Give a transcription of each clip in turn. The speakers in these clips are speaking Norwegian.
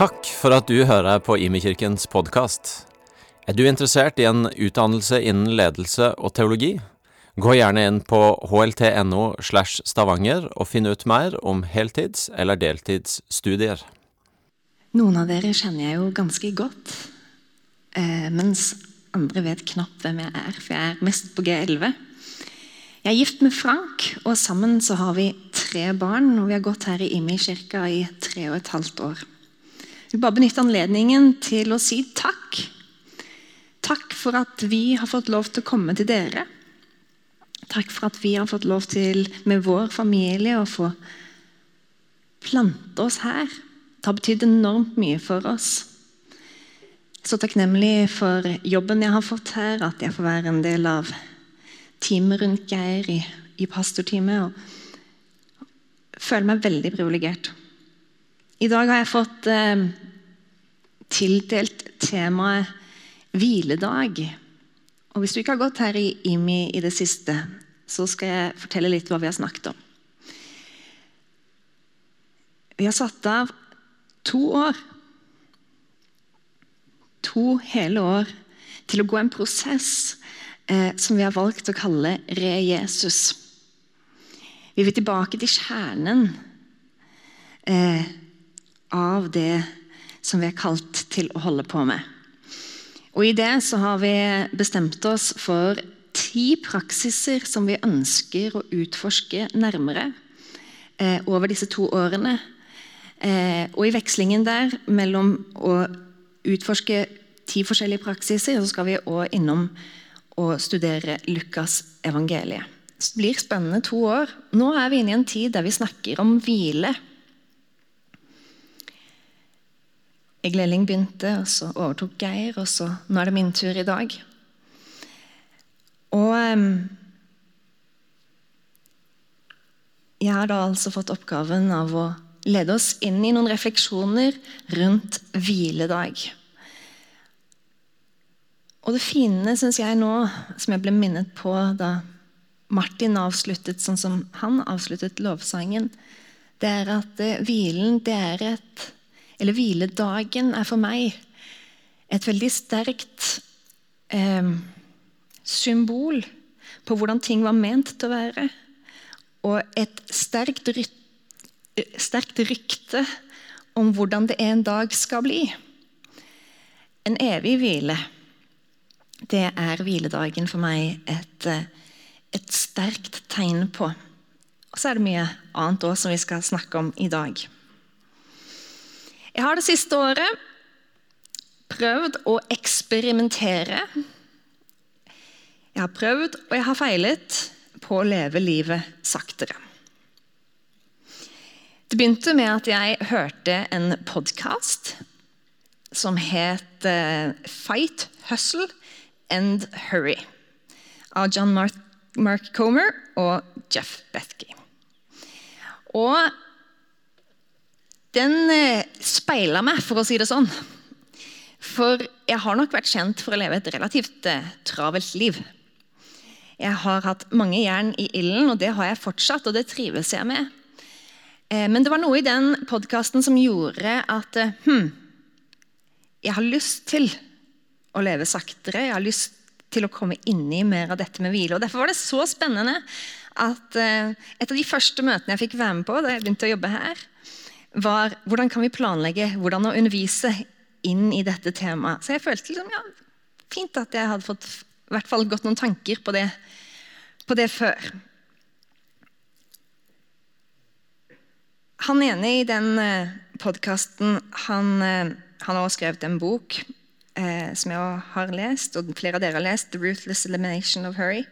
Takk for at du hører på Imekirkens podkast. Er du interessert i en utdannelse innen ledelse og teologi? Gå gjerne inn på hlt.no slash stavanger og finn ut mer om heltids- eller deltidsstudier. Noen av dere kjenner jeg jo ganske godt, eh, mens andre vet knapt hvem jeg er, for jeg er mest på G11. Jeg er gift med Frank, og sammen så har vi tre barn. og Vi har gått her i Imi kirka i tre og et halvt år. Jeg vil bare benytte anledningen til å si takk. Takk for at vi har fått lov til å komme til dere. Takk for at vi har fått lov til med vår familie å få plante oss her. Det har betydd enormt mye for oss. Så takknemlig for jobben jeg har fått her, at jeg får være en del av teamet rundt Geir i, i pastorteamet. Og føler meg veldig privilegert. I dag har jeg fått eh, tildelt temaet hviledag. Og Hvis du ikke har gått her i IMI i det siste, så skal jeg fortelle litt hva vi har snakket om. Vi har satt av to år to hele år til å gå en prosess eh, som vi har valgt å kalle Re-Jesus. Vi vil tilbake til kjernen eh, av det som vi er kalt til å holde på med. Og I det så har vi bestemt oss for ti praksiser som vi ønsker å utforske nærmere eh, over disse to årene. Eh, og i vekslingen der mellom å utforske ti forskjellige praksiser, så skal vi òg innom og studere Lukas evangeliet. Det blir spennende to år. Nå er vi inne i en tid der vi snakker om hvile. Egil Elling begynte, og så overtok Geir, og så nå er det min tur i dag. Og um, jeg har da altså fått oppgaven av å lede oss inn i noen refleksjoner rundt hviledag. Og det fine, syns jeg nå, som jeg ble minnet på da Martin avsluttet sånn som han avsluttet lovsangen, det er at eh, hvilen, det er et Eller hviledagen er for meg et veldig sterkt eh, symbol på hvordan ting var ment til å være. Og et sterkt, sterkt rykte om hvordan det en dag skal bli. En evig hvile det er hviledagen for meg et, eh, et sterkt tegn på. Og så er det mye annet også som vi skal snakke om i dag. Jeg har det siste året prøvd å eksperimentere. Jeg har prøvd og jeg har feilet på å leve livet saktere. Det begynte med at jeg hørte en podkast som het eh, Fight Hustle and Hurry av John Mark, Mark Comer og Jeff Bethke. Og den eh, speila meg, for å si det sånn. For jeg har nok vært kjent for å leve et relativt eh, travelt liv. Jeg har hatt mange jern i ilden, og det har jeg fortsatt, og det trives jeg med. Eh, men det var noe i den podkasten som gjorde at hm, jeg har lyst til å leve saktere. Jeg har lyst til å komme inn i mer av dette med hvile. Og Derfor var det så spennende at et av de første møtene jeg fikk være med på da jeg begynte å jobbe her, var hvordan kan vi planlegge hvordan å undervise inn i dette temaet. Så jeg følte liksom, ja, fint at jeg hadde fått i hvert fall gått noen tanker på det, på det før. Han ene i den eh, podkasten, han, uh, han har også skrevet en bok eh, som jeg har lest, og flere av dere har lest, 'The Ruthless Elimination of Hurry'.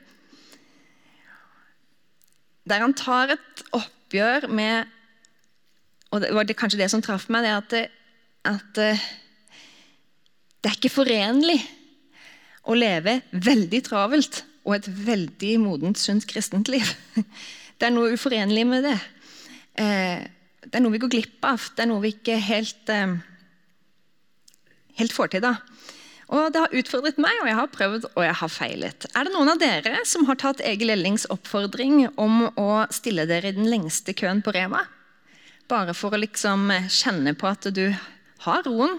Der han tar et oppgjør med Og det var det, kanskje det som traff meg, det at, at eh, det er ikke forenlig å leve veldig travelt og et veldig modent, sunt kristent liv. Det er noe uforenlig med det. Eh, det er noe vi går glipp av. Det er noe vi ikke helt eh, helt får til. da. Og Det har utfordret meg, og jeg har prøvd og jeg har feilet. Er det noen av dere som har tatt Egil Ellings oppfordring om å stille dere i den lengste køen på Rema? Bare for å liksom kjenne på at du har roen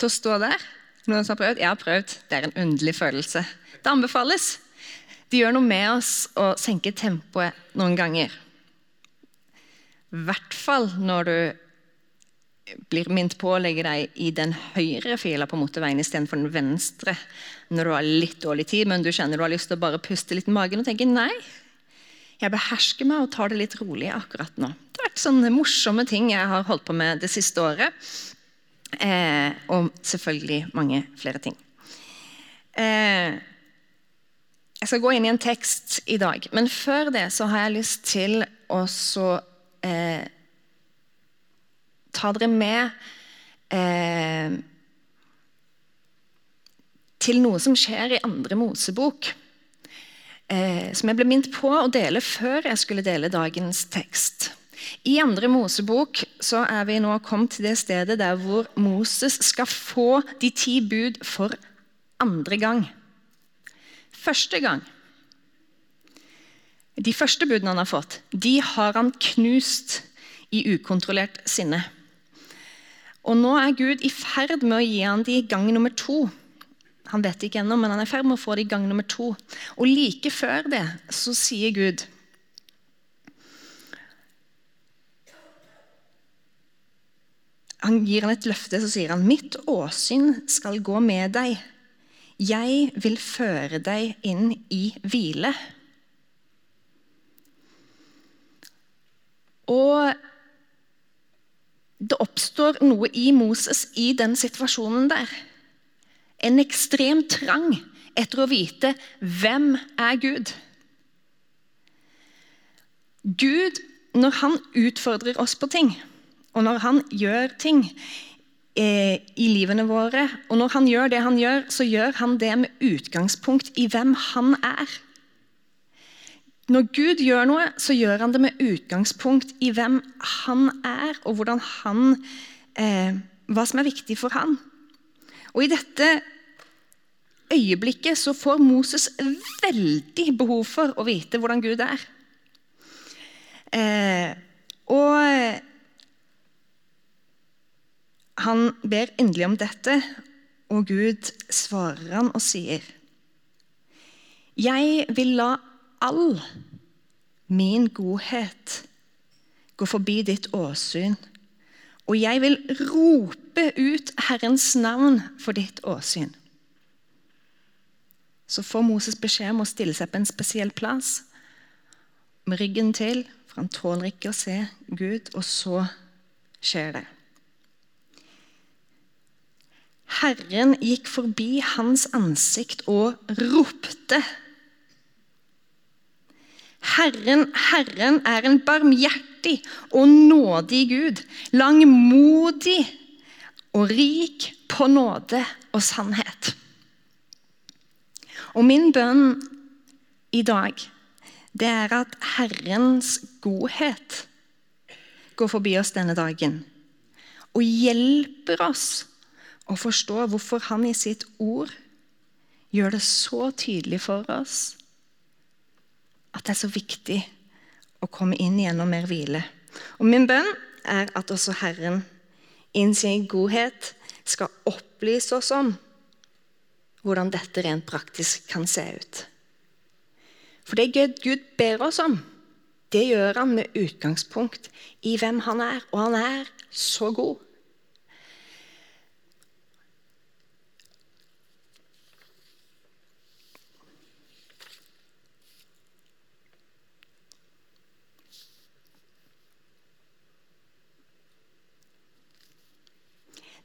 til å stå der. Noen som har prøvd? Jeg har prøvd. Det er en underlig følelse. Det anbefales. Det gjør noe med oss å senke tempoet noen ganger. I hvert fall når du blir minnet på å legge deg i den høyre fila på motorveien istedenfor den venstre når du har litt dårlig tid, men du kjenner du har lyst til å bare puste litt i magen og tenke nei, jeg behersker meg og tar det litt rolig akkurat nå. Sånne morsomme ting jeg har holdt på med det siste året. Eh, og selvfølgelig mange flere ting. Eh, jeg skal gå inn i en tekst i dag, men før det så har jeg lyst til å så eh, ta dere med eh, til noe som skjer i andre Mosebok. Eh, som jeg ble minnet på å dele før jeg skulle dele dagens tekst. I andre Mosebok så er vi nå kommet til det stedet der hvor Moses skal få de ti bud for andre gang. Første gang. De første budene han har fått, de har han knust i ukontrollert sinne. Og nå er Gud i ferd med å gi han de gang nummer to. Han vet ikke ennå, men han er i ferd med å få det i gang nummer to. Og like før det så sier Gud Han gir han et løfte, så sier han, 'Mitt åsyn skal gå med deg. Jeg vil føre deg inn i hvile.' Og det oppstår noe i Moses i den situasjonen der. En ekstrem trang etter å vite hvem er Gud. Gud, når han utfordrer oss på ting, og når han gjør ting eh, i livene våre, og når han gjør det han gjør, så gjør han det med utgangspunkt i hvem han er. Når Gud gjør noe, så gjør han det med utgangspunkt i hvem han er, og han, eh, hva som er viktig for han. Og I dette øyeblikket så får Moses veldig behov for å vite hvordan Gud er. Eh, og han ber endelig om dette, og Gud svarer han og sier Jeg vil la all min godhet gå forbi ditt åsyn, og jeg vil rope ut Herrens navn for ditt åsyn. Så får Moses beskjed om å stille seg på en spesiell plass, med ryggen til, for han tåler ikke å se Gud, og så skjer det. Herren gikk forbi hans ansikt og ropte Herren, Herren er en barmhjertig og nådig Gud, langmodig og rik på nåde og sannhet. Og min bønn i dag, det er at Herrens godhet går forbi oss denne dagen og hjelper oss å forstå hvorfor han i sitt ord gjør det så tydelig for oss at det er så viktig å komme inn gjennom mer hvile. Og Min bønn er at også Herren i sin godhet skal opplyse oss om hvordan dette rent praktisk kan se ut. For det Gud ber oss om, det gjør han med utgangspunkt i hvem han er. Og han er så god.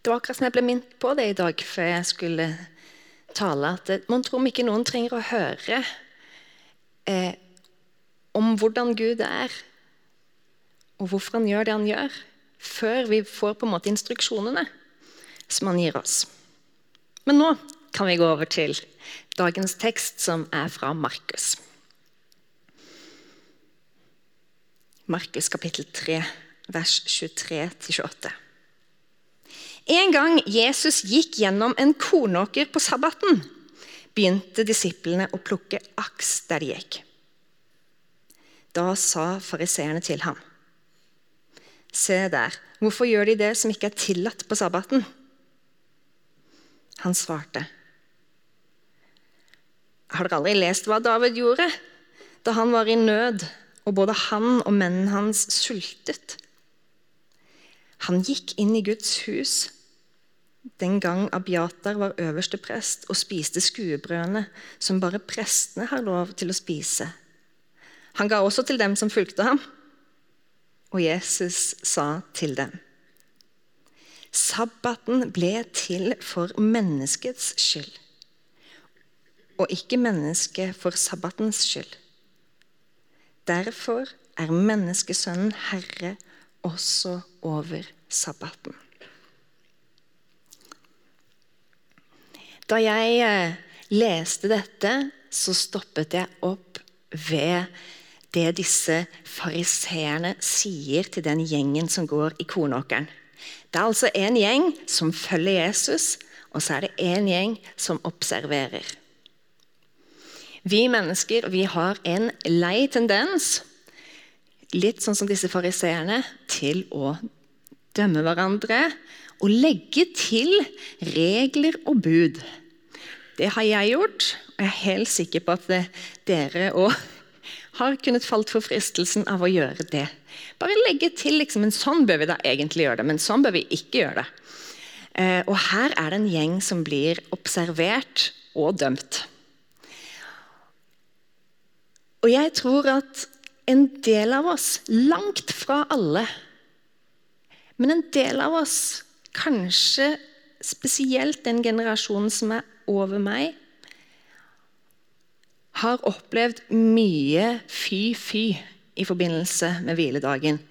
Det var akkurat som jeg ble minnet på det i dag før jeg skulle tale. at Man tror ikke noen trenger å høre eh, om hvordan Gud er, og hvorfor han gjør det han gjør, før vi får på en måte instruksjonene som han gir oss. Men nå kan vi gå over til dagens tekst, som er fra Markus. Markus kapittel 3, vers 23-28. En gang Jesus gikk gjennom en kornåker på sabbaten, begynte disiplene å plukke aks der de gikk. Da sa fariseerne til ham.: Se der, hvorfor gjør de det som ikke er tillatt på sabbaten? Han svarte. Har dere aldri lest hva David gjorde da han var i nød, og både han og mennene hans sultet? Han gikk inn i Guds hus den gang Abiatar var øverste prest og spiste skuebrødene som bare prestene har lov til å spise. Han ga også til dem som fulgte ham. Og Jesus sa til dem.: Sabbaten ble til for menneskets skyld, og ikke mennesket for sabbatens skyld. Derfor er menneskesønnen herre også over sabbaten. Da jeg eh, leste dette, så stoppet jeg opp ved det disse fariseerne sier til den gjengen som går i kornåkeren. Det er altså en gjeng som følger Jesus, og så er det en gjeng som observerer. Vi mennesker vi har en lei tendens, litt sånn som disse fariseerne, til å dømme hverandre og legge til regler og bud. Det har jeg gjort, og jeg er helt sikker på at dere òg har kunnet falt for fristelsen av å gjøre det. Bare legge til liksom, men sånn bør vi da egentlig gjøre det, men sånn bør vi ikke gjøre det. Eh, og her er det en gjeng som blir observert og dømt. Og jeg tror at en del av oss, langt fra alle, men en del av oss kanskje spesielt den generasjonen som er over meg, har opplevd mye fy-fy i forbindelse med hviledagen.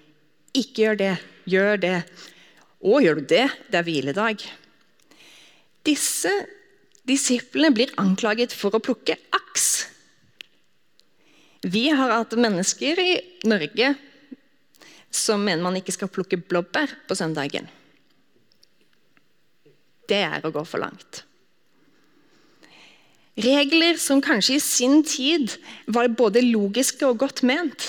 Ikke gjør det, gjør det. Å, gjør du det? Det er hviledag. Disse disiplene blir anklaget for å plukke aks. Vi har hatt mennesker i Norge som mener man ikke skal plukke blåbær på søndagen det er å gå for langt. Regler som kanskje i sin tid var både logiske og godt ment,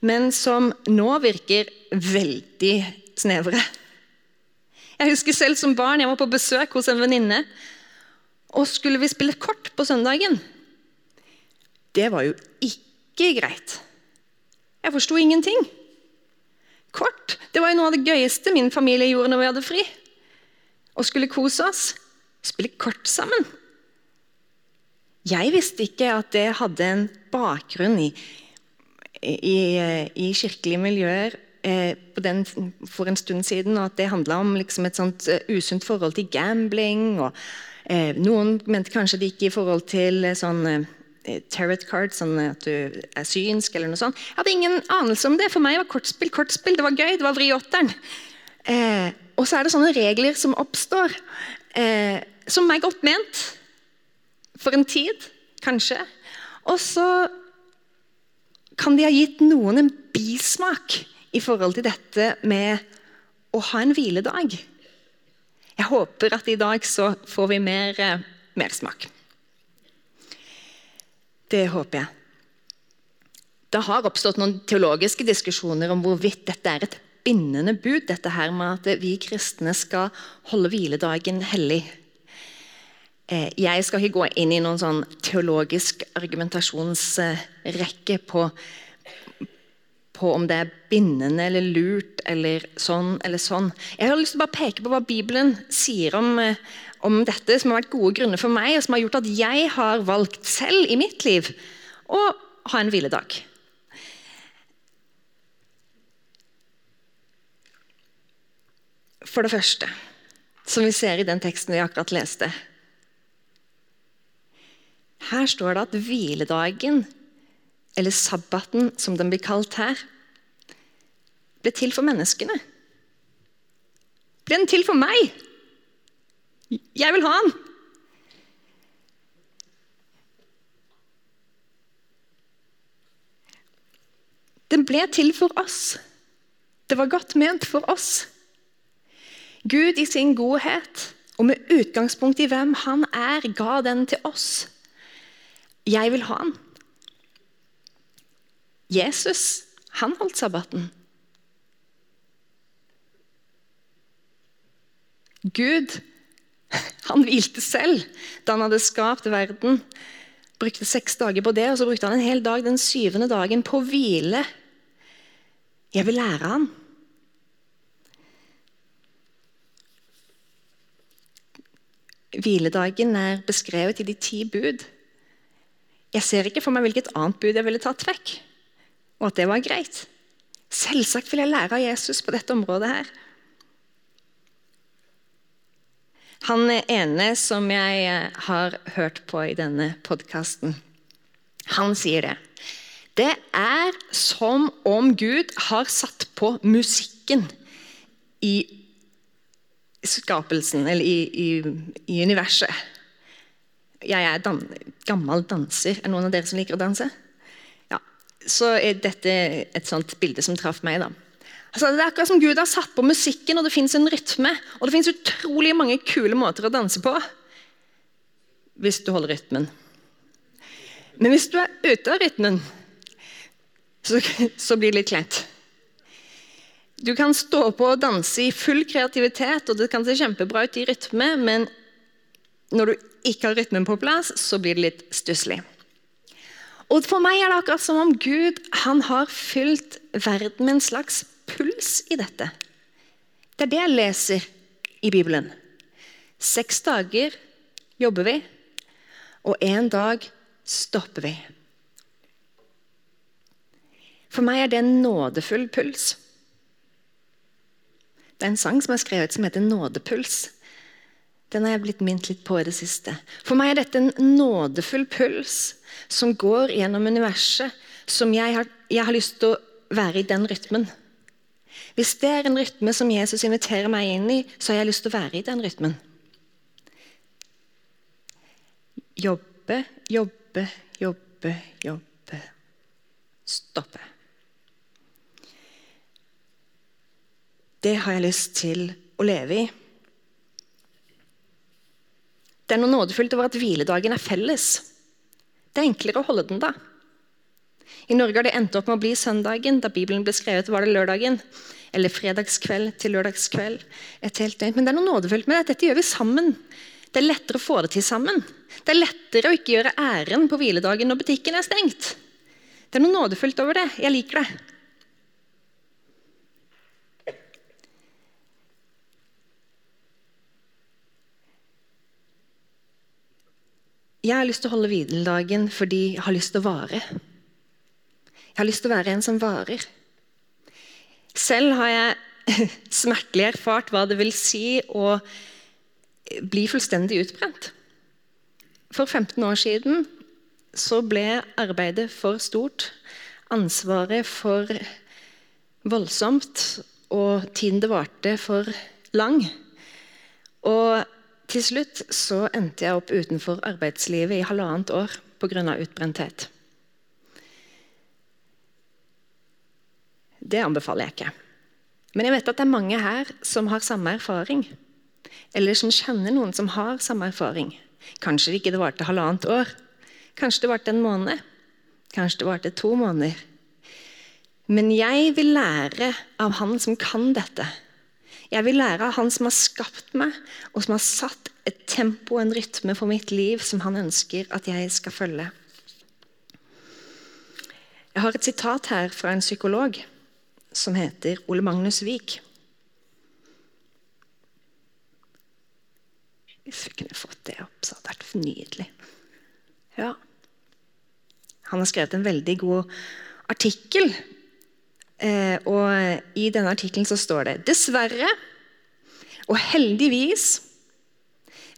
men som nå virker veldig snevre. Jeg husker selv som barn jeg var på besøk hos en venninne. Og skulle vi spille kort på søndagen? Det var jo ikke greit. Jeg forsto ingenting. Kort det var jo noe av det gøyeste min familie gjorde når vi hadde fri og skulle kose oss, spille kort sammen. Jeg visste ikke at det hadde en bakgrunn i, i, i kirkelige miljøer eh, den, for en stund siden, og at det handla om liksom et sånt uh, usunt forhold til gambling. og eh, Noen mente kanskje det gikk i forhold til eh, sånn eh, tarot card, sånn at du er synsk eller noe sånt. Jeg hadde ingen anelse om det. For meg var kortspill kortspill. Det var gøy. Det var vri åtteren. Eh, og så er det sånne regler som oppstår, eh, som er godt ment. For en tid, kanskje. Og så kan de ha gitt noen en bismak i forhold til dette med å ha en hviledag. Jeg håper at i dag så får vi mer, eh, mer smak. Det håper jeg. Det har oppstått noen teologiske diskusjoner om hvorvidt dette er et bindende bud, dette her med at vi kristne skal holde hviledagen hellig. Eh, jeg skal ikke gå inn i noen sånn teologisk argumentasjonsrekke på, på om det er bindende eller lurt eller sånn eller sånn. Jeg har lyst til å bare peke på hva Bibelen sier om, eh, om dette, som har vært gode grunner for meg, og som har gjort at jeg har valgt selv i mitt liv å ha en hviledag. For det første, som vi ser i den teksten vi akkurat leste Her står det at hviledagen, eller sabbaten som den blir kalt her, ble til for menneskene. Ble den til for meg? Jeg vil ha den! Den ble til for oss. Det var godt ment for oss. Gud i sin godhet og med utgangspunkt i hvem han er, ga den til oss. Jeg vil ha den. Jesus, han holdt sabbaten. Gud han hvilte selv da han hadde skapt verden. Brukte seks dager på det, og så brukte han en hel dag den syvende dagen på å hvile. Jeg vil lære han. Hviledagen er beskrevet i de ti bud. Jeg ser ikke for meg hvilket annet bud jeg ville tatt vekk, og at det var greit. Selvsagt vil jeg lære av Jesus på dette området her. Han ene som jeg eh, har hørt på i denne podkasten, han sier det. Det er som om Gud har satt på musikken i skapelsen, eller i, i, i universet. Jeg er dan gammel danser. Er det noen av dere som liker å danse? Så er dette et sånt bilde som traff meg. da. Altså, det er akkurat som Gud har satt på musikken, og det fins en rytme. Og det fins utrolig mange kule måter å danse på hvis du holder rytmen. Men hvis du er ute av rytmen, så, så blir det litt kleint. Du kan stå på og danse i full kreativitet, og det kan se kjempebra ut i rytme, men når du ikke har rytmen på plass, så blir det litt stusslig. Og For meg er det akkurat som om Gud han har fylt verden med en slags puls i dette. Det er det jeg leser i Bibelen. Seks dager jobber vi, og en dag stopper vi. For meg er det en nådefull puls. Det er en sang som er skrevet som heter 'Nådepuls'. Den har jeg blitt minnet litt på i det siste. For meg er dette en nådefull puls som går gjennom universet, som jeg har, jeg har lyst til å være i den rytmen. Hvis det er en rytme som Jesus inviterer meg inn i, så har jeg lyst til å være i den rytmen. Jobbe, jobbe, jobbe, jobbe. Stoppe. Det har jeg lyst til å leve i. Det er noe nådefullt over at hviledagen er felles. Det er enklere å holde den da. I Norge har det endt opp med å bli søndagen. Da Bibelen ble skrevet, var det lørdagen. Eller fredagskveld til lørdagskveld. Et helt døgn. Men det er noe nådefullt med det. Dette gjør vi sammen. Det er lettere å få det til sammen. Det er lettere å ikke gjøre æren på hviledagen når butikken er stengt. Det er noe nådefullt over det. Jeg liker det. Jeg har lyst til å holde hviledagen fordi jeg har lyst til å vare. Jeg har lyst til å være en som varer. Selv har jeg smertelig erfart hva det vil si å bli fullstendig utbrent. For 15 år siden så ble arbeidet for stort, ansvaret for voldsomt, og tiden det varte, for lang. Og til slutt så endte jeg opp utenfor arbeidslivet i halvannet år pga. utbrenthet. Det anbefaler jeg ikke. Men jeg vet at det er mange her som har samme erfaring. Eller som kjenner noen som har samme erfaring. Kanskje det ikke varte halvannet år. Kanskje det varte en måned. Kanskje det varte to måneder. Men jeg vil lære av han som kan dette. Jeg vil lære av han som har skapt meg, og som har satt et tempo og en rytme for mitt liv som han ønsker at jeg skal følge. Jeg har et sitat her fra en psykolog som heter Ole Magnus Vik. Hvis vi kunne fått det opp, så hadde det vært nydelig. Ja. Han har skrevet en veldig god artikkel. Eh, og I denne artikkelen står det Dessverre, og heldigvis,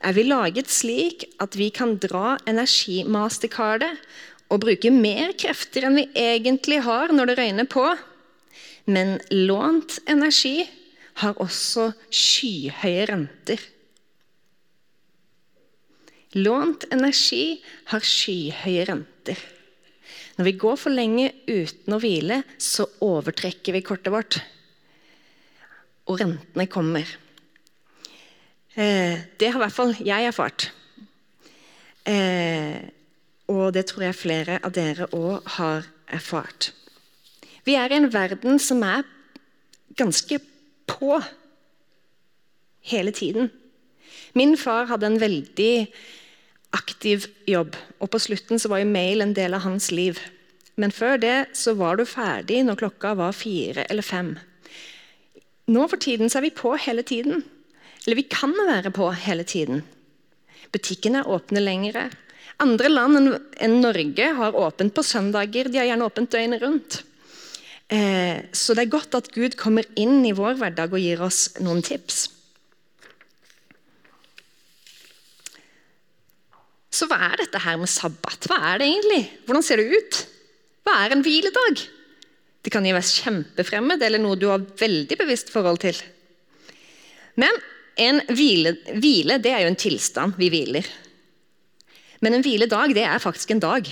er vi laget slik at vi kan dra energimastercardet og bruke mer krefter enn vi egentlig har når det røyner på. Men lånt energi har også skyhøye renter. Lånt energi har skyhøye renter. Når vi går for lenge uten å hvile, så overtrekker vi kortet vårt. Og rentene kommer. Eh, det har i hvert fall jeg erfart. Eh, og det tror jeg flere av dere òg har erfart. Vi er i en verden som er ganske på. hele tiden. Min far hadde en veldig aktiv jobb, og på slutten så var jo mail en del av hans liv. Men før det så var du ferdig når klokka var fire eller fem. Nå for tiden så er vi på hele tiden. Eller vi kan være på hele tiden. Butikkene er åpne lengre. Andre land enn Norge har åpent på søndager. De har gjerne åpent døgnet rundt. Eh, så det er godt at Gud kommer inn i vår hverdag og gir oss noen tips. Så hva er dette her med sabbat? Hva er det egentlig? Hvordan ser det ut? Hva er en hviledag? Det kan jo være kjempefremmed eller noe du har veldig bevisst forhold til. Men en hvile, hvile det er jo en tilstand. Vi hviler. Men en hviledag det er faktisk en dag.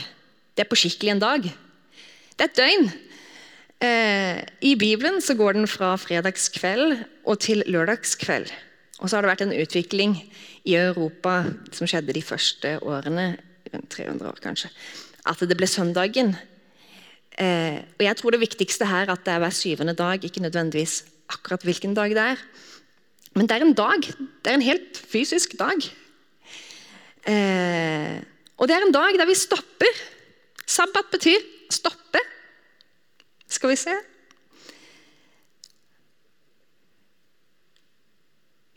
Det er på skikkelig en dag. Det er et døgn. Eh, I Bibelen så går den fra fredagskveld og til lørdagskveld. Og så har det vært en utvikling i Europa som skjedde de første årene, rundt 300 år kanskje, at det ble søndagen. Eh, og Jeg tror det viktigste her er at det er hver syvende dag, ikke nødvendigvis akkurat hvilken dag det er. Men det er en dag. Det er en helt fysisk dag. Eh, og det er en dag der vi stopper. Sabbat betyr stoppe. Skal vi se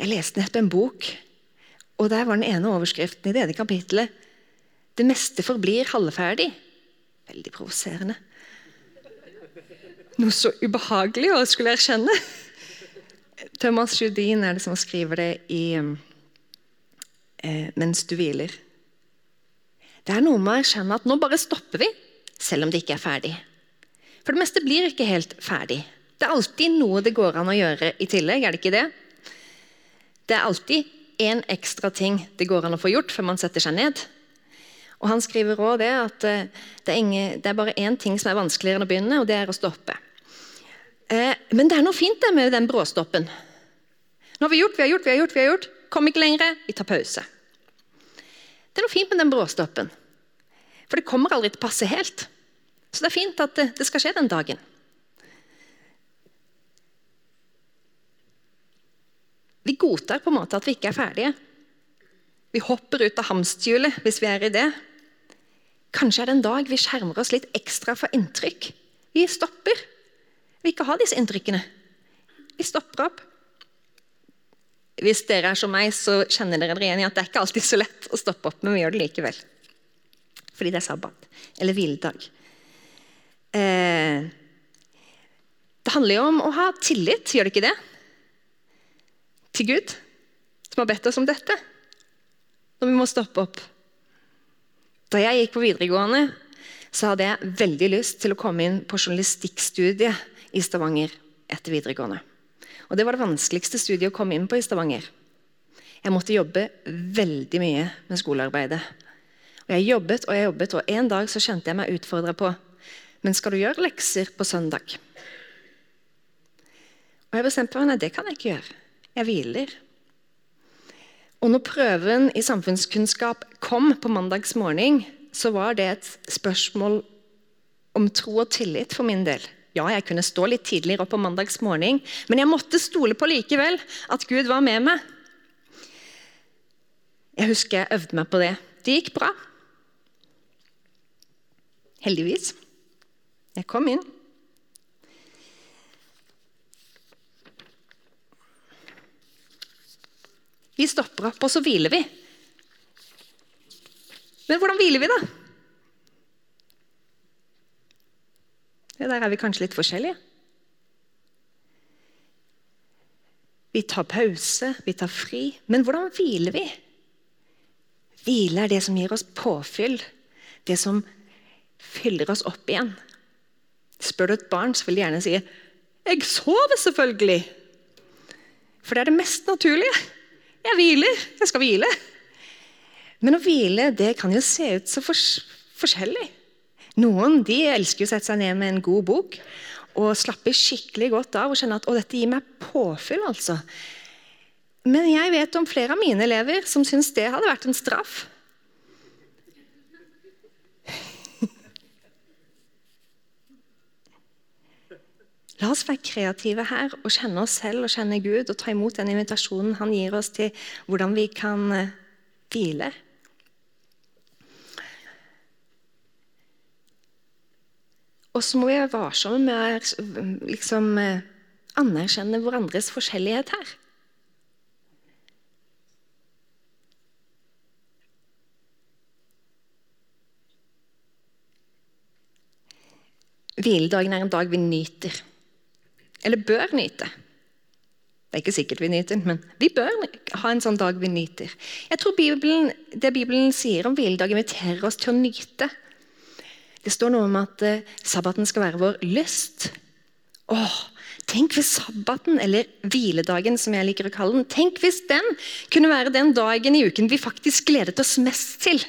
Jeg leste nettopp en bok, og der var den ene overskriften i det ene kapitlet 'Det meste forblir halvferdig'. Veldig provoserende. Noe så ubehagelig å skulle erkjenne. Thomas Judin er det som skriver det i eh, 'Mens du hviler'. Det er noe med å erkjenne at nå bare stopper vi, selv om det ikke er ferdig. For det meste blir ikke helt ferdig. Det er alltid noe det går an å gjøre i tillegg, er det ikke det? Det er alltid én ekstra ting det går an å få gjort før man setter seg ned. Og Han skriver også det at eh, det er, ingen, det er bare én ting som er vanskeligere enn å begynne, og det er å stoppe. Eh, men det er noe fint det med den bråstoppen. Nå har vi gjort, vi har gjort, vi har gjort. vi har gjort. Kom ikke lenger, vi tar pause. Det er noe fint med den bråstoppen. For det kommer aldri til å passe helt. Så det er fint at det, det skal skje den dagen. Vi godtar på en måte at vi ikke er ferdige. Vi hopper ut av hamsterhjulet hvis vi er i det. Kanskje er det en dag vi skjermer oss litt ekstra for inntrykk. Vi stopper. Vi ikke ha disse inntrykkene. Vi stopper opp. Hvis dere er som meg, så kjenner dere dere igjen i at det er ikke alltid så lett å stoppe opp, men vi gjør det likevel. Fordi det er sabbat, eller hviledag. Eh, det handler jo om å ha tillit, gjør det ikke det? Til Gud, som har bedt oss om dette. Når vi må stoppe opp. Da jeg gikk på videregående, så hadde jeg veldig lyst til å komme inn på journalistikkstudiet i Stavanger etter videregående. Og Det var det vanskeligste studiet å komme inn på i Stavanger. Jeg måtte jobbe veldig mye med skolearbeidet. Og Jeg jobbet og jeg jobbet, og en dag så kjente jeg meg utfordra på Men skal du gjøre lekser på søndag? Og jeg bestemte meg nei, det kan jeg ikke gjøre. Jeg hviler. Og når prøven i samfunnskunnskap kom på mandags morgen, så var det et spørsmål om tro og tillit for min del. Ja, jeg kunne stå litt tidligere opp på mandags morgen, men jeg måtte stole på likevel at Gud var med meg. Jeg husker jeg øvde meg på det. Det gikk bra. Heldigvis. Jeg kom inn. Vi stopper opp, og så hviler vi. Men hvordan hviler vi, da? Ja, der er vi kanskje litt forskjellige. Vi tar pause, vi tar fri. Men hvordan hviler vi? Hvile er det som gir oss påfyll, det som fyller oss opp igjen. Spør du et barn, så vil de gjerne si 'Jeg sover, selvfølgelig'. For det er det mest naturlige. Jeg hviler. Jeg skal hvile. Men å hvile det kan jo se ut så forskjellig. Noen de elsker å sette seg ned med en god bok og slappe skikkelig godt av og kjenne at å, dette gir meg påfyll. altså. Men jeg vet om flere av mine elever som syns det hadde vært en straff. La oss være kreative her og kjenne oss selv og kjenne Gud og ta imot den invitasjonen han gir oss til hvordan vi kan eh, hvile. Og så må vi være varsomme med å liksom, eh, anerkjenne hverandres forskjellighet her. Hviledagen er en dag vi nyter. Eller bør nyte. Det er ikke sikkert vi nyter, men vi bør ha en sånn dag vi nyter. Jeg tror Bibelen, Det Bibelen sier om hviledag, inviterer oss til å nyte. Det står noe om at uh, sabbaten skal være vår lyst. Åh, Tenk hvis sabbaten, eller hviledagen som jeg liker å kalle den, tenk hvis den kunne være den dagen i uken vi faktisk gledet oss mest til.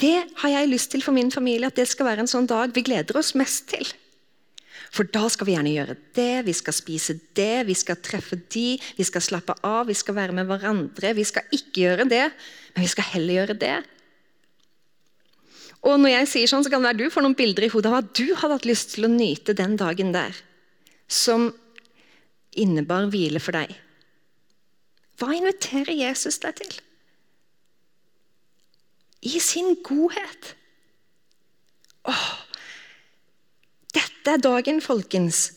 Det har jeg lyst til for min familie, at det skal være en sånn dag vi gleder oss mest til. For da skal vi gjerne gjøre det, vi skal spise det, vi skal treffe de, vi skal slappe av, vi skal være med hverandre. Vi skal ikke gjøre det, men vi skal heller gjøre det. Og når jeg sier sånn, så kan det være du får noen bilder i hodet av at du hadde hatt lyst til å nyte den dagen der, som innebar hvile for deg. Hva inviterer Jesus deg til? i sin godhet. Åh, dette er dagen, folkens,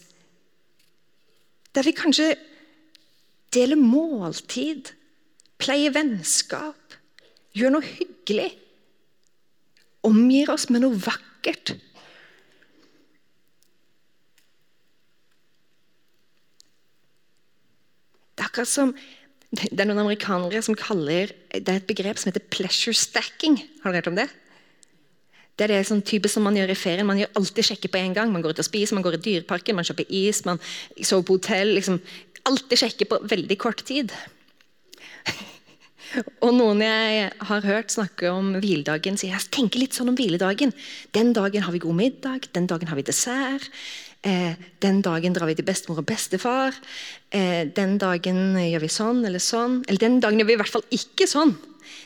der vi kanskje deler måltid, pleier vennskap, gjør noe hyggelig, omgir oss med noe vakkert. Det er akkurat som det er noen amerikanere som kaller det et begrep som heter 'pleasure stacking'. Har du hørt om det? Det er det sånn type som man gjør i ferien. Man gjør alltid sjekke på en gang. Man går ut og spiser, man går i dyreparken, man kjøper is, man sover på hotell. Liksom, alltid sjekke på veldig kort tid. og Noen jeg har hørt snakke om hviledagen, sier jeg tenker litt sånn om hviledagen. Den dagen har vi god middag, den dagen har vi dessert. Eh, den dagen drar vi til bestemor og bestefar. Eh, den dagen gjør vi sånn eller sånn. Eller den dagen gjør vi i hvert fall ikke sånn.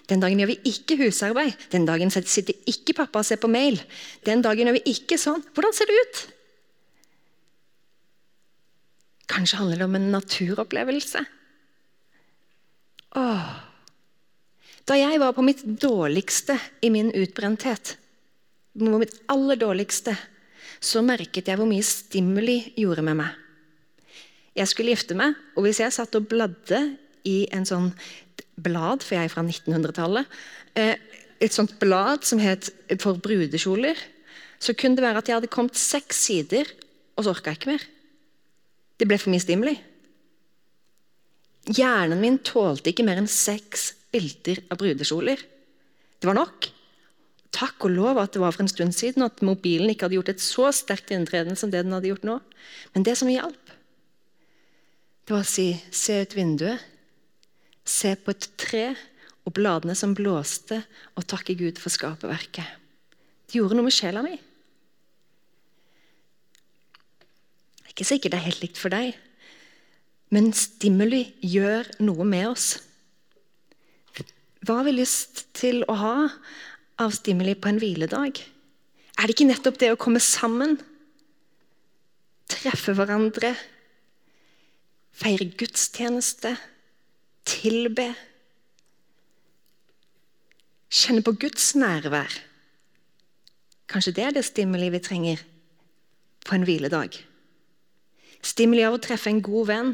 Den dagen gjør vi ikke husarbeid. Den dagen sitter ikke pappa og ser på mail. Den dagen gjør vi ikke sånn. Hvordan ser det ut? Kanskje handler det om en naturopplevelse? Åh. Da jeg var på mitt dårligste i min utbrenthet, på mitt aller dårligste, så merket jeg hvor mye stimuli gjorde med meg. Jeg skulle gifte meg, og hvis jeg satt og bladde i en sånn blad, for jeg er fra 1900-tallet, eh, et sånt blad som het For brudekjoler, så kunne det være at jeg hadde kommet seks sider, og så orka jeg ikke mer. Det ble for mye stimuli. Hjernen min tålte ikke mer enn seks bilder av brudekjoler. Det var nok. Takk og lov at det var for en stund siden at mobilen ikke hadde gjort et så sterkt inntreden som det den hadde gjort nå. Men det som hjalp, det var å si se ut vinduet, se på et tre og bladene som blåste, og takke Gud for skaperverket. Det gjorde noe med sjela mi. Det er ikke sikkert det er helt likt for deg, men stimuli gjør noe med oss. Hva har vi lyst til å ha av stimuli på en hviledag? Er det ikke nettopp det å komme sammen, treffe hverandre, feire gudstjeneste, tilbe? Kjenne på Guds nærvær. Kanskje det er det stimuli vi trenger på en hviledag. Stimuli av å treffe en god venn,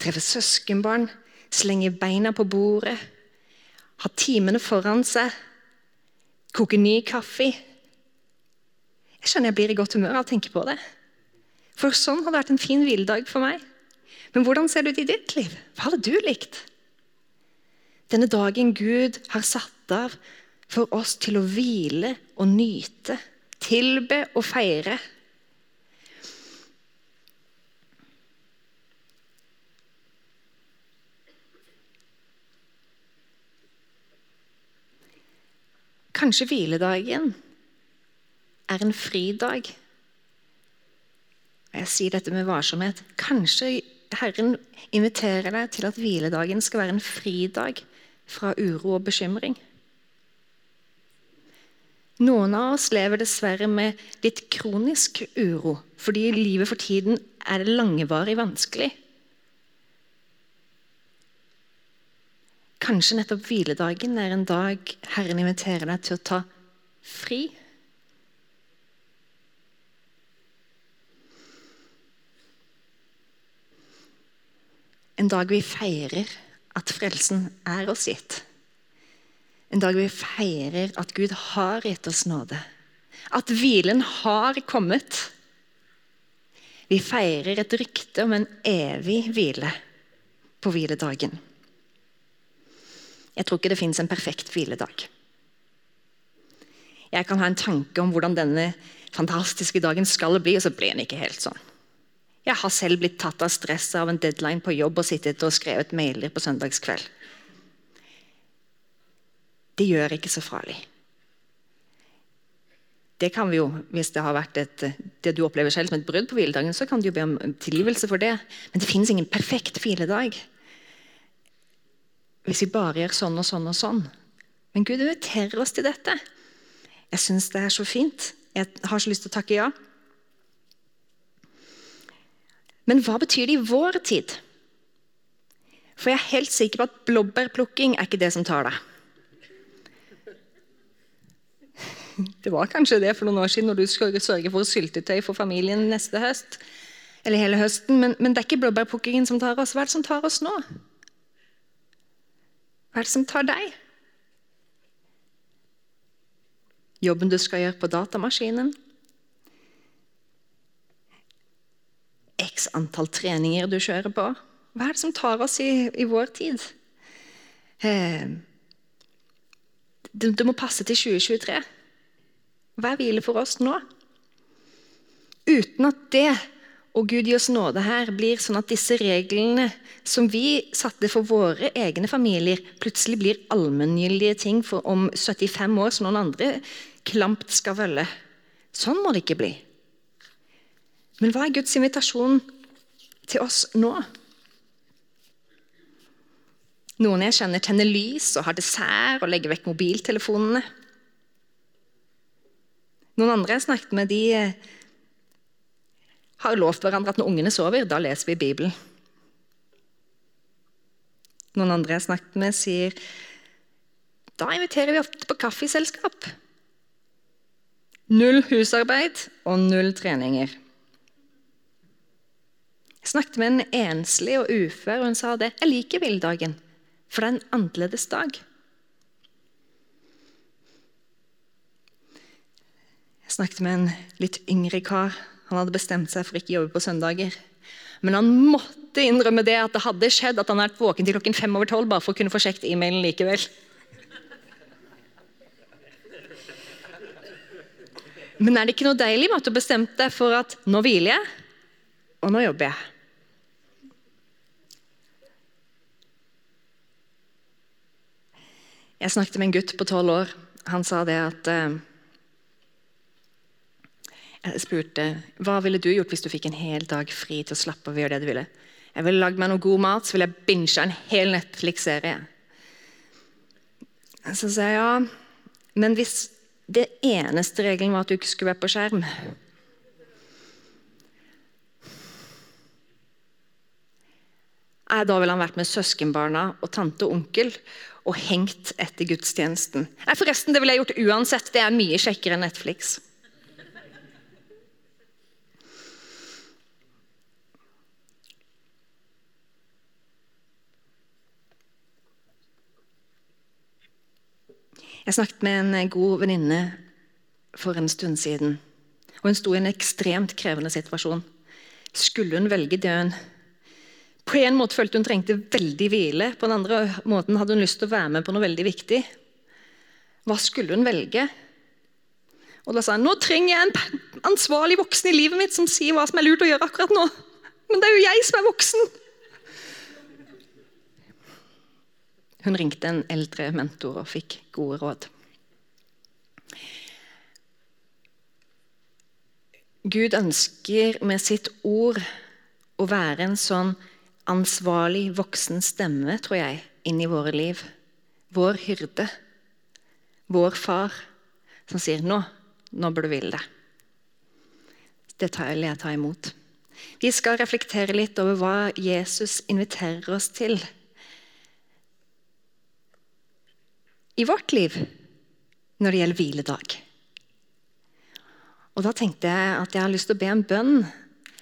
treffe søskenbarn, slenge beina på bordet, ha timene foran seg koke ny kaffe. Jeg skjønner jeg blir i godt humør av å tenke på det. For sånn hadde vært en fin hviledag for meg. Men hvordan ser det ut i ditt liv? Hva hadde du likt? Denne dagen Gud har satt av for oss til å hvile og nyte, tilbe og feire. Kanskje hviledagen er en fridag. Jeg sier dette med varsomhet. Kanskje Herren inviterer deg til at hviledagen skal være en fridag fra uro og bekymring. Noen av oss lever dessverre med litt kronisk uro, fordi livet for tiden er langvarig vanskelig. Kanskje nettopp hviledagen er en dag Herren inviterer deg til å ta fri. En dag vi feirer at frelsen er oss gitt. En dag vi feirer at Gud har gitt oss nåde. At hvilen har kommet. Vi feirer et rykte om en evig hvile på hviledagen. Jeg tror ikke det fins en perfekt hviledag. Jeg kan ha en tanke om hvordan denne fantastiske dagen skal bli, og så blir den ikke helt sånn. Jeg har selv blitt tatt av stress av en deadline på jobb og sittet og skrevet mailer på søndagskveld. Det gjør ikke så farlig. Det kan vi jo, Hvis det har vært et, det du opplever selv som et brudd på hviledagen, så kan du jo be om tilgivelse for det. Men det finnes ingen perfekt hviledag. Hvis vi bare gjør sånn og sånn og sånn. Men Gud inviterer oss til dette. Jeg syns det er så fint. Jeg har så lyst til å takke ja. Men hva betyr det i vår tid? For jeg er helt sikker på at blåbærplukking er ikke det som tar deg. Det var kanskje det for noen år siden når du skulle sørge for syltetøy for familien neste høst. Eller hele høsten, men, men det er ikke blåbærplukkingen som tar oss. Hva er det som tar oss nå? Hva er det som tar deg? Jobben du skal gjøre på datamaskinen? X antall treninger du kjører på? Hva er det som tar oss i, i vår tid? Eh, det, det må passe til 2023. Hva er hvile for oss nå? Uten at det og Gud gi oss nåde her blir sånn at disse reglene som vi satte for våre egne familier, plutselig blir allmenngyldige ting for om 75 år som noen andre klamt skal følge. Sånn må det ikke bli. Men hva er Guds invitasjon til oss nå? Noen jeg kjenner, tenner lys og har dessert og legger vekk mobiltelefonene. Noen andre jeg snakket med, de eh, har lovt hverandre at når ungene sover, da leser vi Bibelen. Noen andre jeg snakket med, sier da inviterer vi ofte på kaffeselskap. Null husarbeid og null treninger. Jeg snakket med en enslig og ufør, og hun sa det. Jeg liker hviledagen, for det er en annerledes dag. Jeg snakket med en litt yngre kar. Han hadde bestemt seg for ikke jobbe på søndager. Men han måtte innrømme det at det hadde skjedd at han hadde vært våken til klokken fem over tolv bare for å kunne få sjekket e-mailen likevel. Men er det ikke noe deilig med at du bestemte deg for at nå hviler jeg, og nå jobber jeg? Jeg snakket med en gutt på tolv år. Han sa det at eh, Jeg spurte hva ville du gjort hvis du fikk en hel dag fri til å slappe av og gjøre det du ville. Jeg ville lagd meg noe god mat, så ville jeg binge en hel Netflix-serie. Så sa jeg ja, men hvis det eneste regelen var at du ikke skulle være på skjerm Da ville han vært med søskenbarna og tante og onkel og hengt etter gudstjenesten. Nei, forresten, Det ville jeg gjort uansett. Det er mye kjekkere enn Netflix. Jeg snakket med en god venninne for en stund siden. og Hun sto i en ekstremt krevende situasjon. Skulle hun velge døden på en måte følte hun trengte veldig hvile, på den andre måten hadde hun lyst til å være med på noe veldig viktig. Hva skulle hun velge? Og Da sa hun nå trenger jeg en ansvarlig voksen i livet mitt som sier hva som er lurt å gjøre akkurat nå. Men det er jo jeg som er voksen! Hun ringte en eldre mentor og fikk gode råd. Gud ønsker med sitt ord å være en sånn ansvarlig voksen stemme, tror jeg, inn i våre liv. Vår hyrde. Vår far. som sier nå, nå bør du ville deg. Det tar jeg ta imot. Vi skal reflektere litt over hva Jesus inviterer oss til i vårt liv når det gjelder hviledag. Og Da tenkte jeg at jeg har lyst til å be en bønn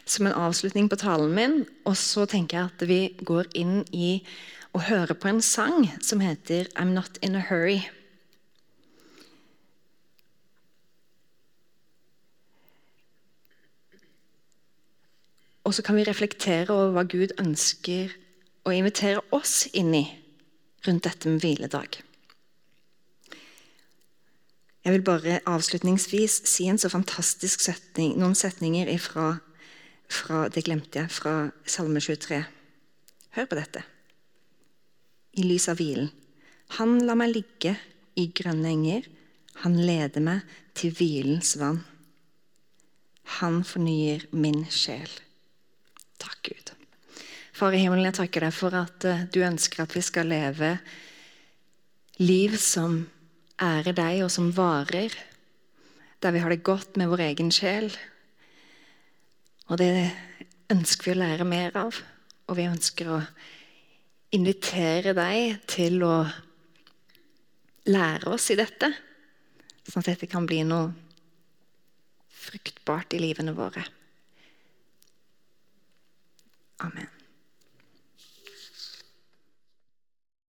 som en avslutning på talen min. Og så tenker jeg at vi går inn i å høre på en sang som heter 'I'm Not In A Hurry'. Og så kan vi reflektere over hva Gud ønsker å invitere oss inn i rundt dette med hviledag. Jeg vil bare avslutningsvis si en så fantastisk setning, noen setninger ifra, fra Det glemte jeg, fra Salme 23. Hør på dette. I lys av hvilen. Han lar meg ligge i grønne enger. Han leder meg til hvilens vann. Han fornyer min sjel. Takk, Gud. Far i himmelen, jeg takker deg for at eh, du ønsker at vi skal leve liv som ærer deg, og som varer. Der vi har det godt med vår egen sjel. Og det ønsker vi å lære mer av. Og vi ønsker å invitere deg til å lære oss i dette, sånn at dette kan bli noe fruktbart i livene våre. Amen.